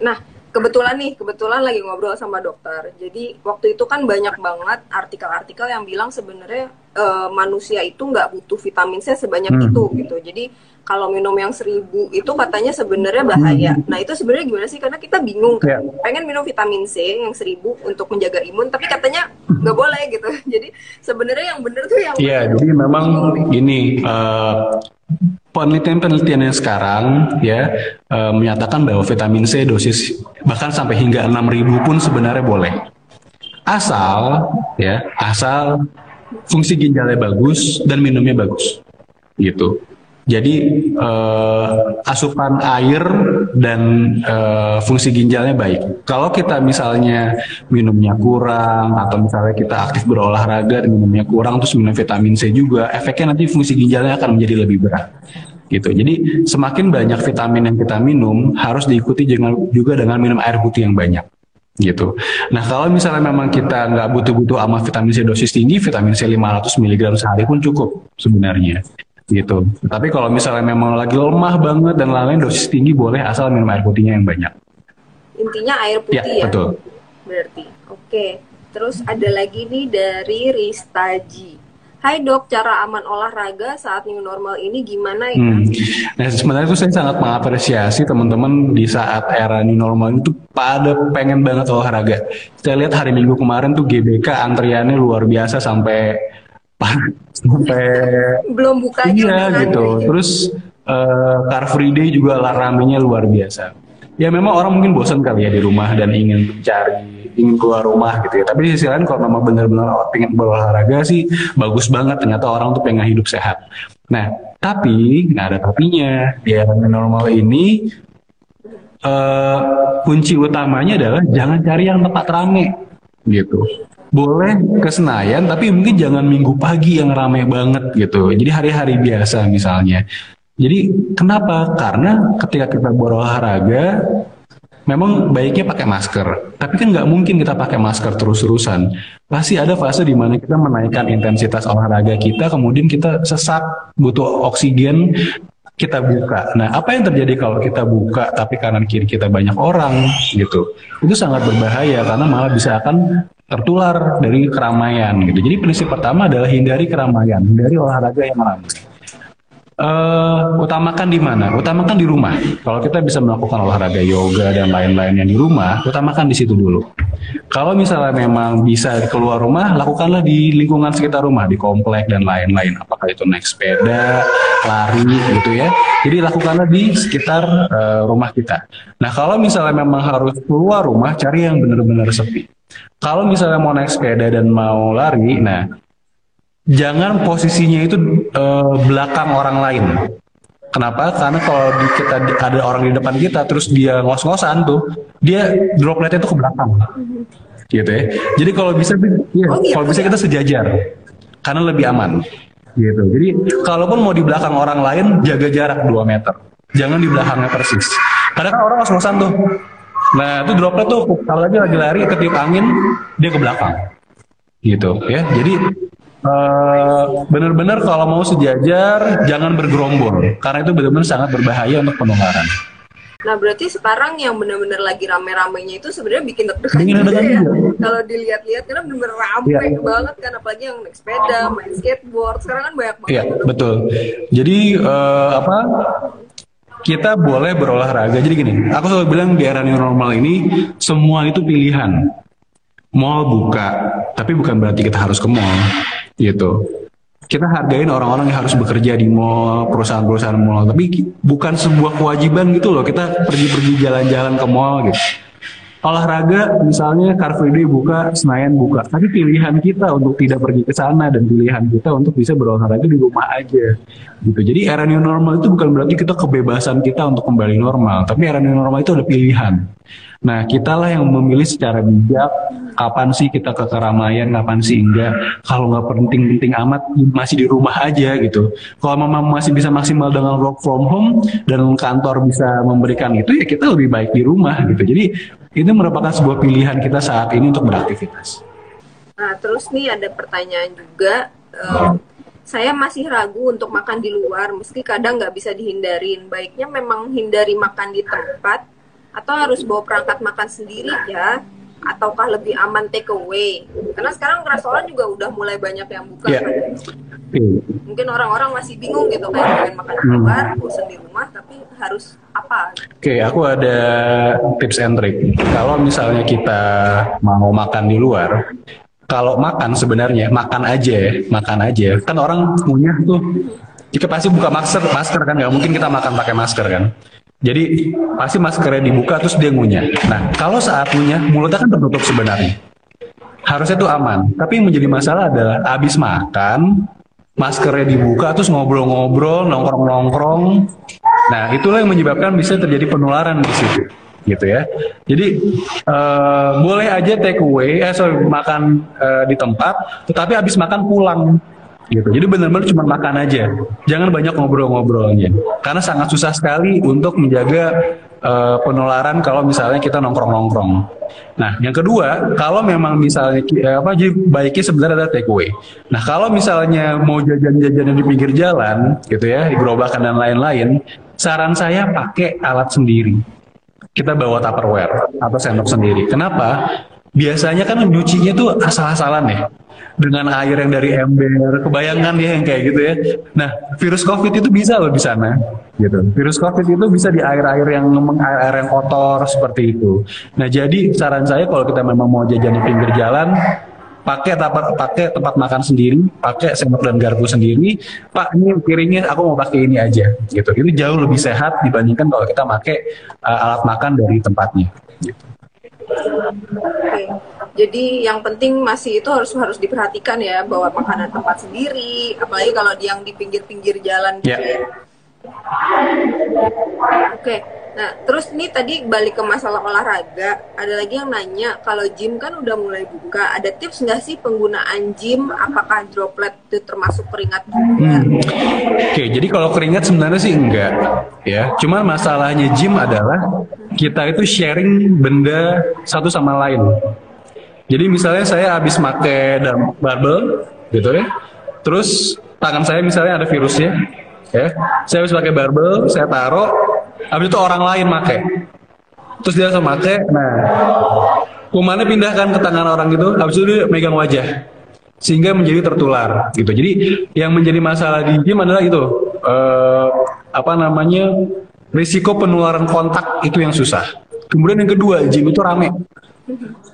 Nah, kebetulan nih, kebetulan lagi ngobrol sama dokter. Jadi waktu itu kan banyak banget artikel-artikel yang bilang sebenarnya eh, manusia itu nggak butuh vitamin C sebanyak Hmm. itu gitu. Jadi kalau minum yang seribu itu katanya sebenarnya bahaya. Nah itu sebenarnya gimana sih? Karena kita bingung kan. Ya. Pengen minum vitamin C yang seribu untuk menjaga imun, tapi katanya nggak boleh gitu. Jadi sebenarnya yang bener tuh yang Iya, jadi memang gini eh, penelitian-penelitian yang sekarang ya eh, menyatakan bahwa vitamin C dosis bahkan sampai hingga 6000 pun sebenarnya boleh. Asal ya, asal fungsi ginjalnya bagus dan minumnya bagus. Gitu. Jadi eh, asupan air dan eh, fungsi ginjalnya baik. Kalau kita misalnya minumnya kurang atau misalnya kita aktif berolahraga dan minumnya kurang terus minum vitamin C juga, efeknya nanti fungsi ginjalnya akan menjadi lebih berat. Gitu. Jadi semakin banyak vitamin yang kita minum harus diikuti juga dengan minum air putih yang banyak gitu. Nah kalau misalnya memang kita nggak butuh-butuh amat vitamin C dosis tinggi, vitamin C 500 mg sehari pun cukup sebenarnya gitu. Tapi kalau misalnya memang lagi lemah banget dan lain-lain dosis tinggi boleh asal minum air putihnya yang banyak. intinya air putih Ya, ya. betul. Berarti. Oke. Terus ada lagi nih dari Ristaji. Hai dok, cara aman olahraga saat new normal ini gimana ya? Hmm. Nah sebenarnya itu saya sangat mengapresiasi teman-teman di saat era new normal itu pada pengen banget olahraga. Saya lihat hari Minggu kemarin tuh GBK antriannya luar biasa sampai sampai Belum buka Iya gitu. Terus eh, Car Free Day juga ramenya luar biasa. Ya memang orang mungkin bosan kali ya di rumah dan ingin mencari, ingin keluar rumah gitu ya. Tapi di sisi lain kalau memang benar-benar pengen berolahraga sih bagus banget. Ternyata orang tuh pengen hidup sehat. Nah, tapi nggak ada tapinya di era normal ini eh, kunci utamanya adalah jangan cari yang tempat rame gitu. Boleh ke Senayan, tapi mungkin jangan minggu pagi yang rame banget gitu. Jadi hari-hari biasa misalnya. Jadi kenapa? Karena ketika kita berolahraga, memang baiknya pakai masker. Tapi kan nggak mungkin kita pakai masker terus-terusan. Pasti ada fase di mana kita menaikkan intensitas olahraga kita, kemudian kita sesak, butuh oksigen, kita buka. Nah, apa yang terjadi kalau kita buka tapi kanan kiri kita banyak orang gitu? Itu sangat berbahaya karena malah bisa akan tertular dari keramaian gitu. Jadi prinsip pertama adalah hindari keramaian, hindari olahraga yang ramai. Eh, utamakan di mana? Utamakan di rumah. Kalau kita bisa melakukan olahraga yoga dan lain-lainnya di rumah, utamakan di situ dulu. Kalau misalnya memang bisa keluar rumah, lakukanlah di lingkungan sekitar rumah, di komplek dan lain-lain. Apakah itu naik sepeda, lari, gitu ya. Jadi lakukanlah di sekitar eh, rumah kita. Nah, kalau misalnya memang harus keluar rumah, cari yang benar-benar sepi. Kalau misalnya mau naik sepeda dan mau lari, nah jangan posisinya itu eh, belakang orang lain. Kenapa? Karena kalau di, kita ada orang di depan kita terus dia ngos-ngosan tuh, dia dropletnya tuh ke belakang. Gitu ya. Jadi kalau bisa ya, Oh, gitu kalau bisa ya? kita sejajar. Karena lebih aman. Gitu. Jadi kalaupun mau di belakang orang lain jaga jarak 2 meter. Jangan di belakangnya persis. Karena kan orang ngos-ngosan tuh. Nah, itu droplet tuh kalau lagi lagi lari ketiup angin dia ke belakang gitu ya jadi eh, benar-benar kalau mau sejajar jangan bergerombol. Karena itu benar-benar sangat berbahaya untuk penularan. Nah berarti sekarang yang benar-benar lagi rame-ramenya itu sebenarnya bikin deg-degan juga ya. Kalau dilihat-lihat karena benar-benar rame Iya. banget kan, apalagi yang naik sepeda, main skateboard, sekarang kan banyak banget. Iya betul. Jadi eh, apa kita boleh berolahraga. Jadi gini aku selalu bilang di era new normal ini semua itu pilihan. Mall buka tapi bukan berarti kita harus ke mall gitu kita hargain orang-orang yang harus bekerja di mall, perusahaan-perusahaan mall, tapi bukan sebuah kewajiban gitu loh. Kita pergi-pergi jalan-jalan ke mall gitu. Olahraga misalnya Car Free Day buka, Senayan buka, tapi pilihan kita untuk tidak pergi ke sana dan pilihan kita untuk bisa berolahraga di rumah aja. Gitu. Jadi era new normal itu bukan berarti kita kebebasan kita untuk kembali normal, tapi era new normal itu ada pilihan. Nah, kitalah yang memilih secara bijak kapan sih kita ke keramaian, kapan sih enggak. Kalau nggak penting-penting amat, masih di rumah aja gitu. Kalau memang masih bisa maksimal dengan work from home dan kantor bisa memberikan itu, ya kita lebih baik di rumah gitu. Jadi itu merupakan sebuah pilihan kita saat ini untuk beraktivitas. Nah terus nih ada pertanyaan juga. eh, saya masih ragu untuk makan di luar, meski kadang nggak bisa dihindarin. Baiknya memang hindari makan di tempat, atau harus bawa perangkat makan sendiri ya, ataukah lebih aman take away? Karena sekarang restoran juga udah mulai banyak yang buka. Iya. kan. Mungkin orang-orang masih bingung gitu kayak pengen makan di luar, bosan di rumah, tapi harus apa? Oke, aku ada tips and trick. Kalau misalnya kita mau makan di luar, kalau makan sebenarnya makan aja, makan aja. Kan orang punya tuh, jika pasti buka masker, masker kan nggak mungkin kita makan pakai masker kan. Jadi pasti maskernya dibuka terus dia ngunyah. Nah, kalau saat ngunyah mulutnya kan tertutup sebenarnya. Harusnya itu aman. Tapi yang menjadi masalah adalah habis makan, maskernya dibuka terus ngobrol-ngobrol, nongkrong-nongkrong. Nah, itulah yang menyebabkan bisa terjadi penularan di situ. Gitu ya. Jadi eh, boleh aja take away, eh sorry, makan eh, di tempat, tetapi habis makan pulang gitu. Jadi benar-benar cuma makan aja. Jangan banyak ngobrol-ngobrolnya. Karena sangat susah sekali untuk menjaga eh, penularan kalau misalnya kita nongkrong-nongkrong. Nah, yang kedua, kalau memang misalnya eh, apa jadi baiknya sebenarnya ada take away. Nah, kalau misalnya mau jajan-jajan di pinggir jalan gitu ya, di gerobakan dan lain-lain, saran saya pakai alat sendiri kita bawa tupperware atau sendok sendiri. Kenapa? Biasanya kan nyucinya tuh asal-asalan ya. Dengan air yang dari ember, kebayangan ya yang kayak gitu ya. Nah, virus COVID itu bisa loh di sana. Gitu. Virus COVID itu bisa di air-air yang air yang kotor seperti itu. Nah, jadi saran saya kalau kita memang mau jajan di pinggir jalan, pakai tempat pakai tempat makan sendiri, pakai sendok dan garpu sendiri. Pak, ini piringnya aku mau pakai ini aja, gitu. Ini jauh lebih sehat dibandingkan kalau kita pakai uh, alat makan dari tempatnya. Gitu. Oke. Jadi yang penting masih itu harus harus diperhatikan ya bawa makanan tempat sendiri, apalagi kalau yang di pinggir-pinggir jalan gitu Ya. ya. Oke. Nah, terus ini tadi balik ke masalah olahraga, ada lagi yang nanya kalau gym kan udah mulai buka, ada tips nggak sih penggunaan gym? Apakah droplet itu termasuk keringat juga? Hmm. Oke, jadi kalau keringat sebenarnya sih enggak, ya. Cuman masalahnya gym adalah kita itu sharing benda satu sama lain. Jadi misalnya saya habis pakai barbel, gitu ya. Terus tangan saya misalnya ada virusnya, ya. Saya habis pakai barbel, saya taruh, habis itu orang lain pakai. Terus dia langsung pakai, nah kumannya pindahkan ke tangan orang gitu, habis itu dia megang wajah sehingga menjadi tertular gitu. Jadi yang menjadi masalah di gym adalah itu eh, apa namanya risiko penularan kontak itu yang susah. Kemudian yang kedua gym itu rame.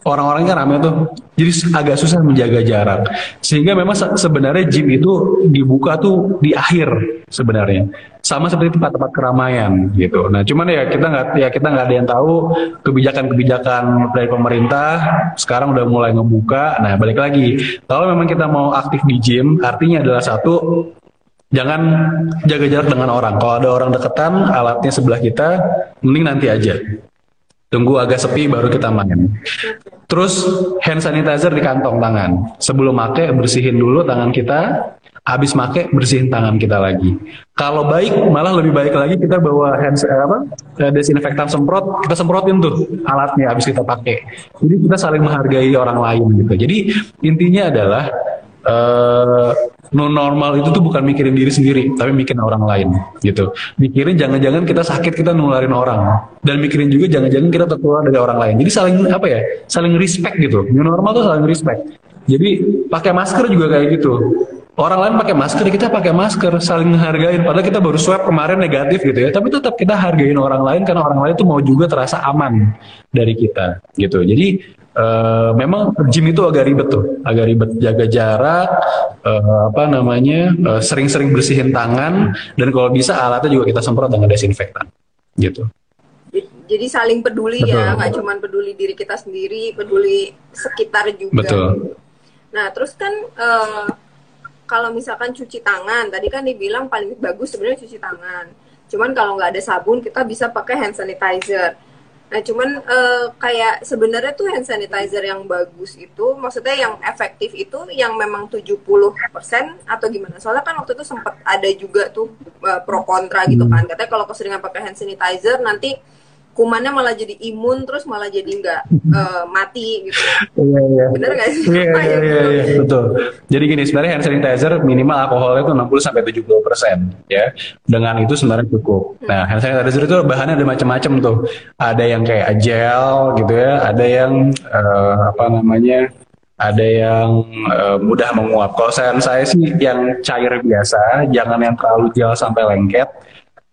Orang-orangnya rame tuh, jadi agak susah menjaga jarak. Sehingga memang se- sebenarnya gym itu dibuka tuh di akhir sebenarnya, sama seperti tempat-tempat keramaian gitu. Nah, cuman ya kita nggak ya kita nggak ada yang tahu kebijakan-kebijakan dari pemerintah sekarang udah mulai ngebuka. Nah, balik lagi, kalau memang kita mau aktif di gym, artinya adalah satu jangan jaga jarak dengan orang. Kalau ada orang deketan, alatnya sebelah kita, mending nanti aja. Tunggu agak sepi baru kita main. Terus hand sanitizer di kantong tangan. Sebelum make bersihin dulu tangan kita, habis make bersihin tangan kita lagi. Kalau baik malah lebih baik lagi kita bawa hand eh, apa eh, desinfektan semprot, kita semprotin tuh alatnya habis kita pakai. Jadi kita saling menghargai orang lain gitu. Jadi intinya adalah uh, no normal itu tuh bukan mikirin diri sendiri, tapi mikirin orang lain gitu. Mikirin jangan-jangan kita sakit kita nularin orang dan mikirin juga jangan-jangan kita tertular dari orang lain. Jadi saling apa ya? Saling respect gitu. New normal tuh saling respect. Jadi pakai masker juga kayak gitu. Orang lain pakai masker, kita pakai masker, saling menghargain. Padahal kita baru swab kemarin negatif gitu ya, tapi tetap kita hargain orang lain karena orang lain tuh mau juga terasa aman dari kita gitu. Jadi Uh, memang gym itu agak ribet tuh, agak ribet jaga jarak, uh, apa namanya, uh, sering-sering bersihin tangan, dan kalau bisa alatnya juga kita semprot dengan desinfektan, gitu. Jadi saling peduli ya, Betul. ya, nggak cuma peduli diri kita sendiri, peduli sekitar juga. Betul. Nah, terus kan uh, kalau misalkan cuci tangan, tadi kan dibilang paling bagus sebenarnya cuci tangan. Cuman kalau nggak ada sabun, kita bisa pakai hand sanitizer Nah, cuman uh, kayak sebenarnya tuh hand sanitizer yang bagus itu, maksudnya yang efektif itu yang memang 70% atau gimana? Soalnya kan waktu itu sempat ada juga tuh uh, pro kontra gitu kan. Katanya kalau keseringan pakai hand sanitizer nanti kumannya malah jadi imun terus malah jadi nggak uh, mati gitu. Iya iya. Bener gak sih? Iya iya iya iya betul. Jadi gini sebenarnya hand sanitizer minimal alkoholnya itu 60 sampai 70 persen ya. Dengan itu sebenarnya cukup. Nah hand sanitizer itu bahannya ada macam-macam tuh. Ada yang kayak gel gitu ya. Ada yang uh, apa namanya ada yang uh, mudah menguap. Kalau saya saya sih yang cair biasa, jangan yang terlalu gel sampai lengket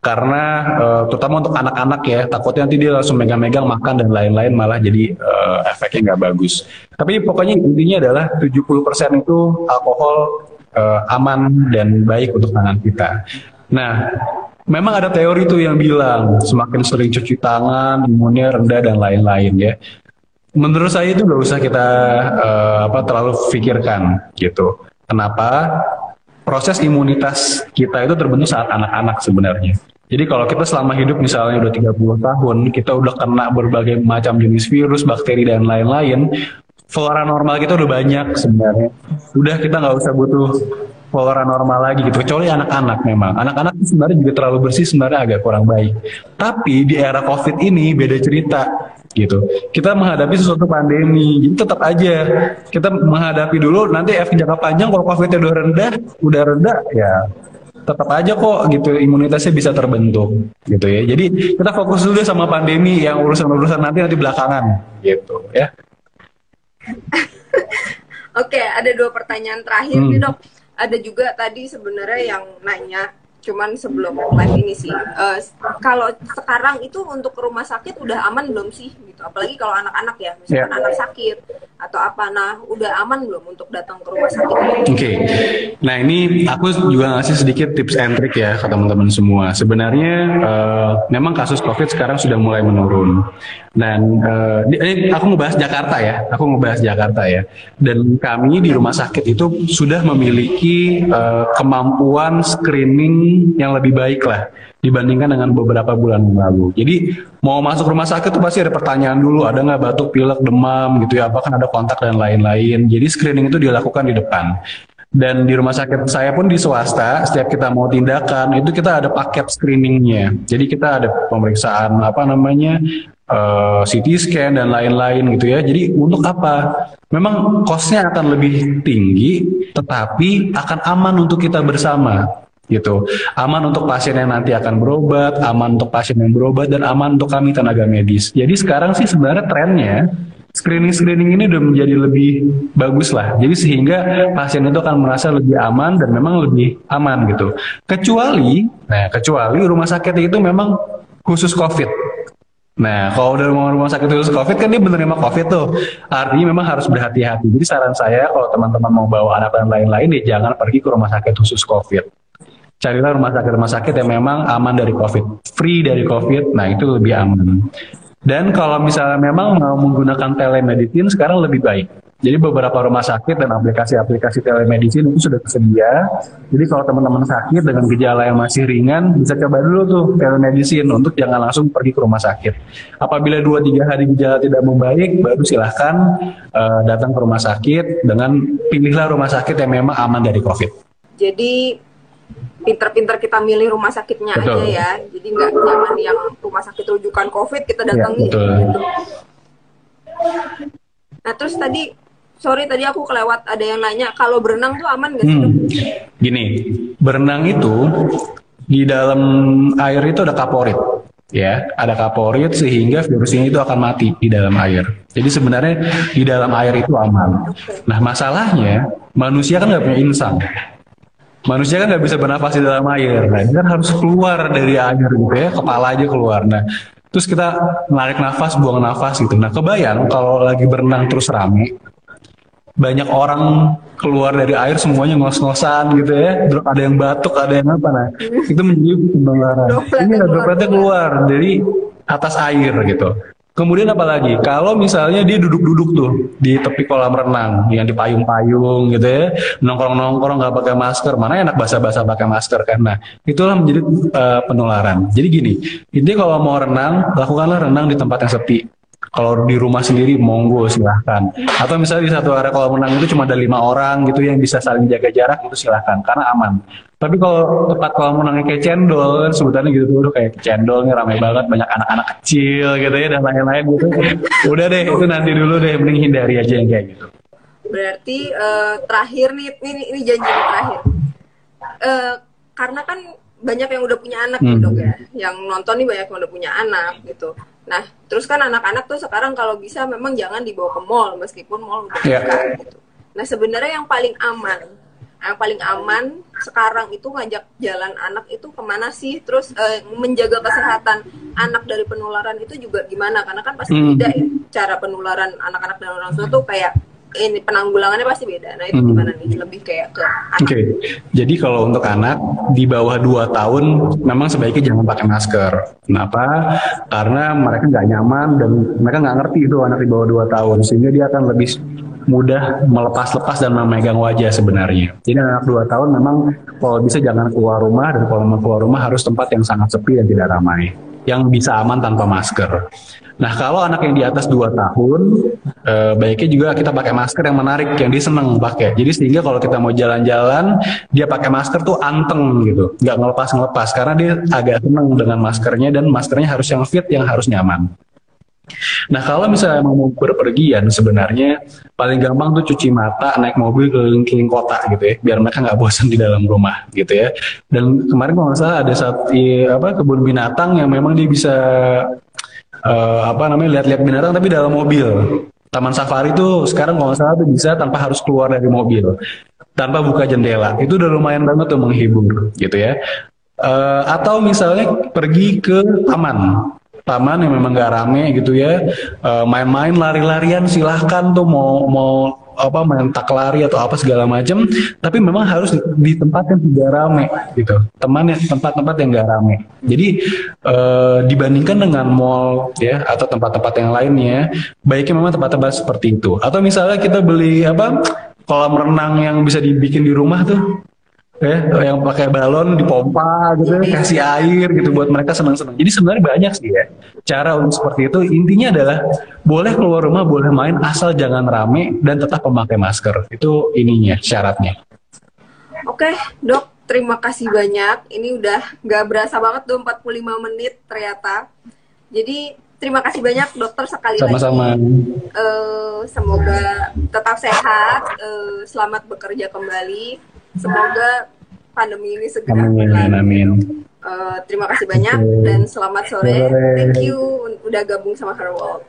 karena uh, terutama untuk anak-anak ya takutnya nanti dia langsung megang-megang makan dan lain-lain malah jadi uh, efeknya nggak bagus. Tapi pokoknya intinya adalah 70% itu alkohol uh, aman dan baik untuk tangan kita. Nah, memang ada teori tuh yang bilang semakin sering cuci tangan imunnya rendah dan lain-lain ya. Menurut saya itu nggak usah kita uh, apa terlalu pikirkan gitu. Kenapa? Proses imunitas kita itu terbentuk saat anak-anak sebenarnya. Jadi kalau kita selama hidup misalnya udah 30 tahun, kita udah kena berbagai macam jenis virus, bakteri dan lain-lain, flora normal kita udah banyak sebenarnya. Udah kita nggak usah butuh flora normal lagi gitu. Kecuali anak-anak memang. Anak-anak sebenarnya juga terlalu bersih sebenarnya agak kurang baik. Tapi di era COVID ini beda cerita gitu. Kita menghadapi sesuatu pandemi, jadi tetap aja kita menghadapi dulu. Nanti efek jangka panjang kalau COVID udah rendah, udah rendah ya tetap aja kok gitu imunitasnya bisa terbentuk gitu ya. Jadi kita fokus dulu sama pandemi yang urusan-urusan nanti nanti belakangan gitu ya. Oke, ada dua pertanyaan terakhir hmm. nih dok. Ada juga tadi sebenarnya yang nanya cuman sebelum live ini sih. Uh, kalau sekarang itu untuk rumah sakit udah aman belum sih gitu. Apalagi kalau anak-anak ya misalkan yeah. anak sakit atau apa. Nah udah aman belum untuk datang ke rumah sakit? Oke. Okay. nah ini aku juga ngasih sedikit tips and trick ya ke teman-teman semua. Sebenarnya uh, memang kasus covid sekarang sudah mulai menurun. Dan uh, ini aku ngebahas Jakarta ya, aku ngebahas Jakarta ya. Dan kami di rumah sakit itu sudah memiliki uh, kemampuan screening yang lebih baik lah dibandingkan dengan beberapa bulan yang lalu. Jadi mau masuk rumah sakit tuh pasti ada pertanyaan dulu, ada nggak batuk, pilek, demam gitu ya, apakah ada kontak dan lain-lain. Jadi screening itu dilakukan di depan. Dan di rumah sakit saya pun di swasta, setiap kita mau tindakan itu kita ada paket screeningnya. Jadi kita ada pemeriksaan apa namanya uh, eh, CT scan dan lain-lain gitu ya. Jadi untuk apa? Memang costnya akan lebih tinggi, tetapi akan aman untuk kita bersama gitu. Aman untuk pasien yang nanti akan berobat, aman untuk pasien yang berobat, dan aman untuk kami tenaga medis. Jadi sekarang sih sebenarnya trennya screening-screening ini udah menjadi lebih bagus lah. Jadi sehingga pasien itu akan merasa lebih aman dan memang lebih aman gitu. Kecuali, nah kecuali rumah sakit itu memang khusus COVID. Nah, kalau udah rumah, rumah sakit khusus COVID kan dia menerima COVID tuh. Artinya memang harus berhati-hati. Jadi saran saya kalau teman-teman mau bawa anak dan lain-lain, ya jangan pergi ke rumah sakit khusus COVID. Carilah rumah sakit-rumah sakit yang memang aman dari COVID, free dari COVID. Nah, itu lebih aman. Dan kalau misalnya memang mau menggunakan telemedicine sekarang lebih baik. Jadi beberapa rumah sakit dan aplikasi-aplikasi telemedicine itu sudah tersedia. Jadi kalau teman-teman sakit dengan gejala yang masih ringan, bisa coba dulu tuh telemedicine untuk jangan langsung pergi ke rumah sakit. Apabila 2-3 hari gejala tidak membaik, baru silahkan uh, datang ke rumah sakit dengan pilihlah rumah sakit yang memang aman dari COVID. Jadi pinter-pinter kita milih rumah sakitnya betul. aja ya. Jadi nggak nyaman yang rumah sakit rujukan COVID kita iya, datangi ya, gitu. Nah terus tadi sorry tadi aku kelewat ada yang nanya kalau berenang tuh aman gak sih? Hmm. Gini, berenang itu di dalam air itu ada kaporit ya ada kaporit sehingga virus ini itu akan mati di dalam air. Jadi sebenarnya di dalam air itu aman. Nah masalahnya manusia kan nggak punya insang. Manusia kan nggak bisa bernafas di dalam air. Nah, ini kan harus keluar dari air gitu ya, kepala aja keluar. Nah, terus kita menarik nafas, buang nafas gitu. Nah, kebayang kalau lagi berenang terus rame, banyak orang keluar dari air semuanya ngos-ngosan gitu ya ada yang batuk ada yang apa nah itu menjadi penularan ini ada dropletnya keluar dari atas air gitu kemudian apa lagi? Kalau misalnya dia duduk-duduk tuh di tepi kolam renang yang di payung-payung gitu ya nongkrong-nongkrong nggak pakai masker mana enak basah-basah pakai masker kan? Nah itulah menjadi uh, penularan. Jadi gini ini kalau mau renang lakukanlah renang di tempat yang sepi kalau di rumah sendiri monggo silahkan. Atau misalnya di satu area kolam renang itu cuma ada lima orang gitu yang bisa saling jaga jarak itu silahkan. Karena aman. Tapi kalau tempat kolam renangnya kayak cendol kan sebutannya gitu tuh kayak cendol nih ramai banget banyak anak-anak kecil gitu ya dan lain-lain gitu. Udah deh itu nanti dulu deh mending hindari aja yang kayak gitu. Berarti uh, terakhir nih ini ini janji terakhir. Uh, karena kan banyak yang udah punya anak hmm. gitu ya yang nonton nih banyak yang udah punya anak gitu Nah, terus kan anak-anak tuh sekarang kalau bisa memang jangan dibawa ke mall meskipun mall udah yeah. buka gitu. Nah, sebenarnya yang paling aman, yang paling aman sekarang itu ngajak jalan anak itu ke mana sih? Terus eh, menjaga kesehatan anak dari penularan itu juga gimana? Karena kan pasti hmm. beda ya cara penularan anak-anak dan orang tua tuh kayak ini penanggulangannya pasti beda. Nah itu hmm. gimana nih? Lebih kayak ke Oke, okay. jadi kalau untuk anak di bawah 2 tahun memang sebaiknya jangan pakai masker. Kenapa? Karena mereka nggak nyaman dan mereka nggak ngerti itu anak di bawah 2 tahun sehingga dia akan lebih mudah melepas-lepas dan memegang wajah sebenarnya. Jadi anak 2 tahun memang kalau bisa jangan keluar rumah dan kalau mau keluar rumah harus tempat yang sangat sepi dan tidak ramai yang bisa aman tanpa masker. Nah, kalau anak yang di atas 2 tahun, eh, baiknya juga kita pakai masker yang menarik, yang dia seneng pakai. Jadi sehingga kalau kita mau jalan-jalan, dia pakai masker tuh anteng gitu, nggak ngelepas-ngelepas karena dia agak seneng dengan maskernya dan maskernya harus yang fit, yang harus nyaman. Nah kalau misalnya mau berpergian sebenarnya paling gampang tuh cuci mata naik mobil keliling-keliling kota gitu ya biar mereka nggak bosan di dalam rumah gitu ya. Dan kemarin kalau nggak ada satu apa kebun binatang yang memang dia bisa uh, apa namanya lihat-lihat binatang tapi dalam mobil. Taman safari itu sekarang kalau salah tuh bisa tanpa harus keluar dari mobil, tanpa buka jendela. Itu udah lumayan banget tuh menghibur gitu ya. Uh, atau misalnya pergi ke taman, taman yang memang gak rame gitu ya, uh, main-main lari-larian silahkan tuh mau mau apa main tak lari atau apa segala macam tapi memang harus di, di tempat yang tidak rame gitu. Teman yang tempat-tempat yang gak rame. Jadi eh, dibandingkan dengan mall ya atau tempat-tempat yang lainnya baiknya memang tempat-tempat seperti itu. Atau misalnya kita beli apa kolam renang yang bisa dibikin di rumah tuh ya yang pakai balon dipompa gitu ya, kasih air gitu buat mereka senang-senang. Jadi sebenarnya banyak sih ya cara untuk seperti itu. Intinya adalah boleh keluar rumah boleh main asal jangan rame dan tetap memakai masker. Itu ininya syaratnya. Oke dok terima kasih banyak. Ini udah nggak berasa banget tuh 45 menit ternyata. Jadi terima kasih banyak dokter sekali Sama-sama. lagi. Uh, semoga tetap sehat, uh, selamat bekerja kembali Semoga pandemi ini segera amin, amin. Uh, terima kasih banyak okay. dan selamat sore. Thank you udah gabung sama Her World.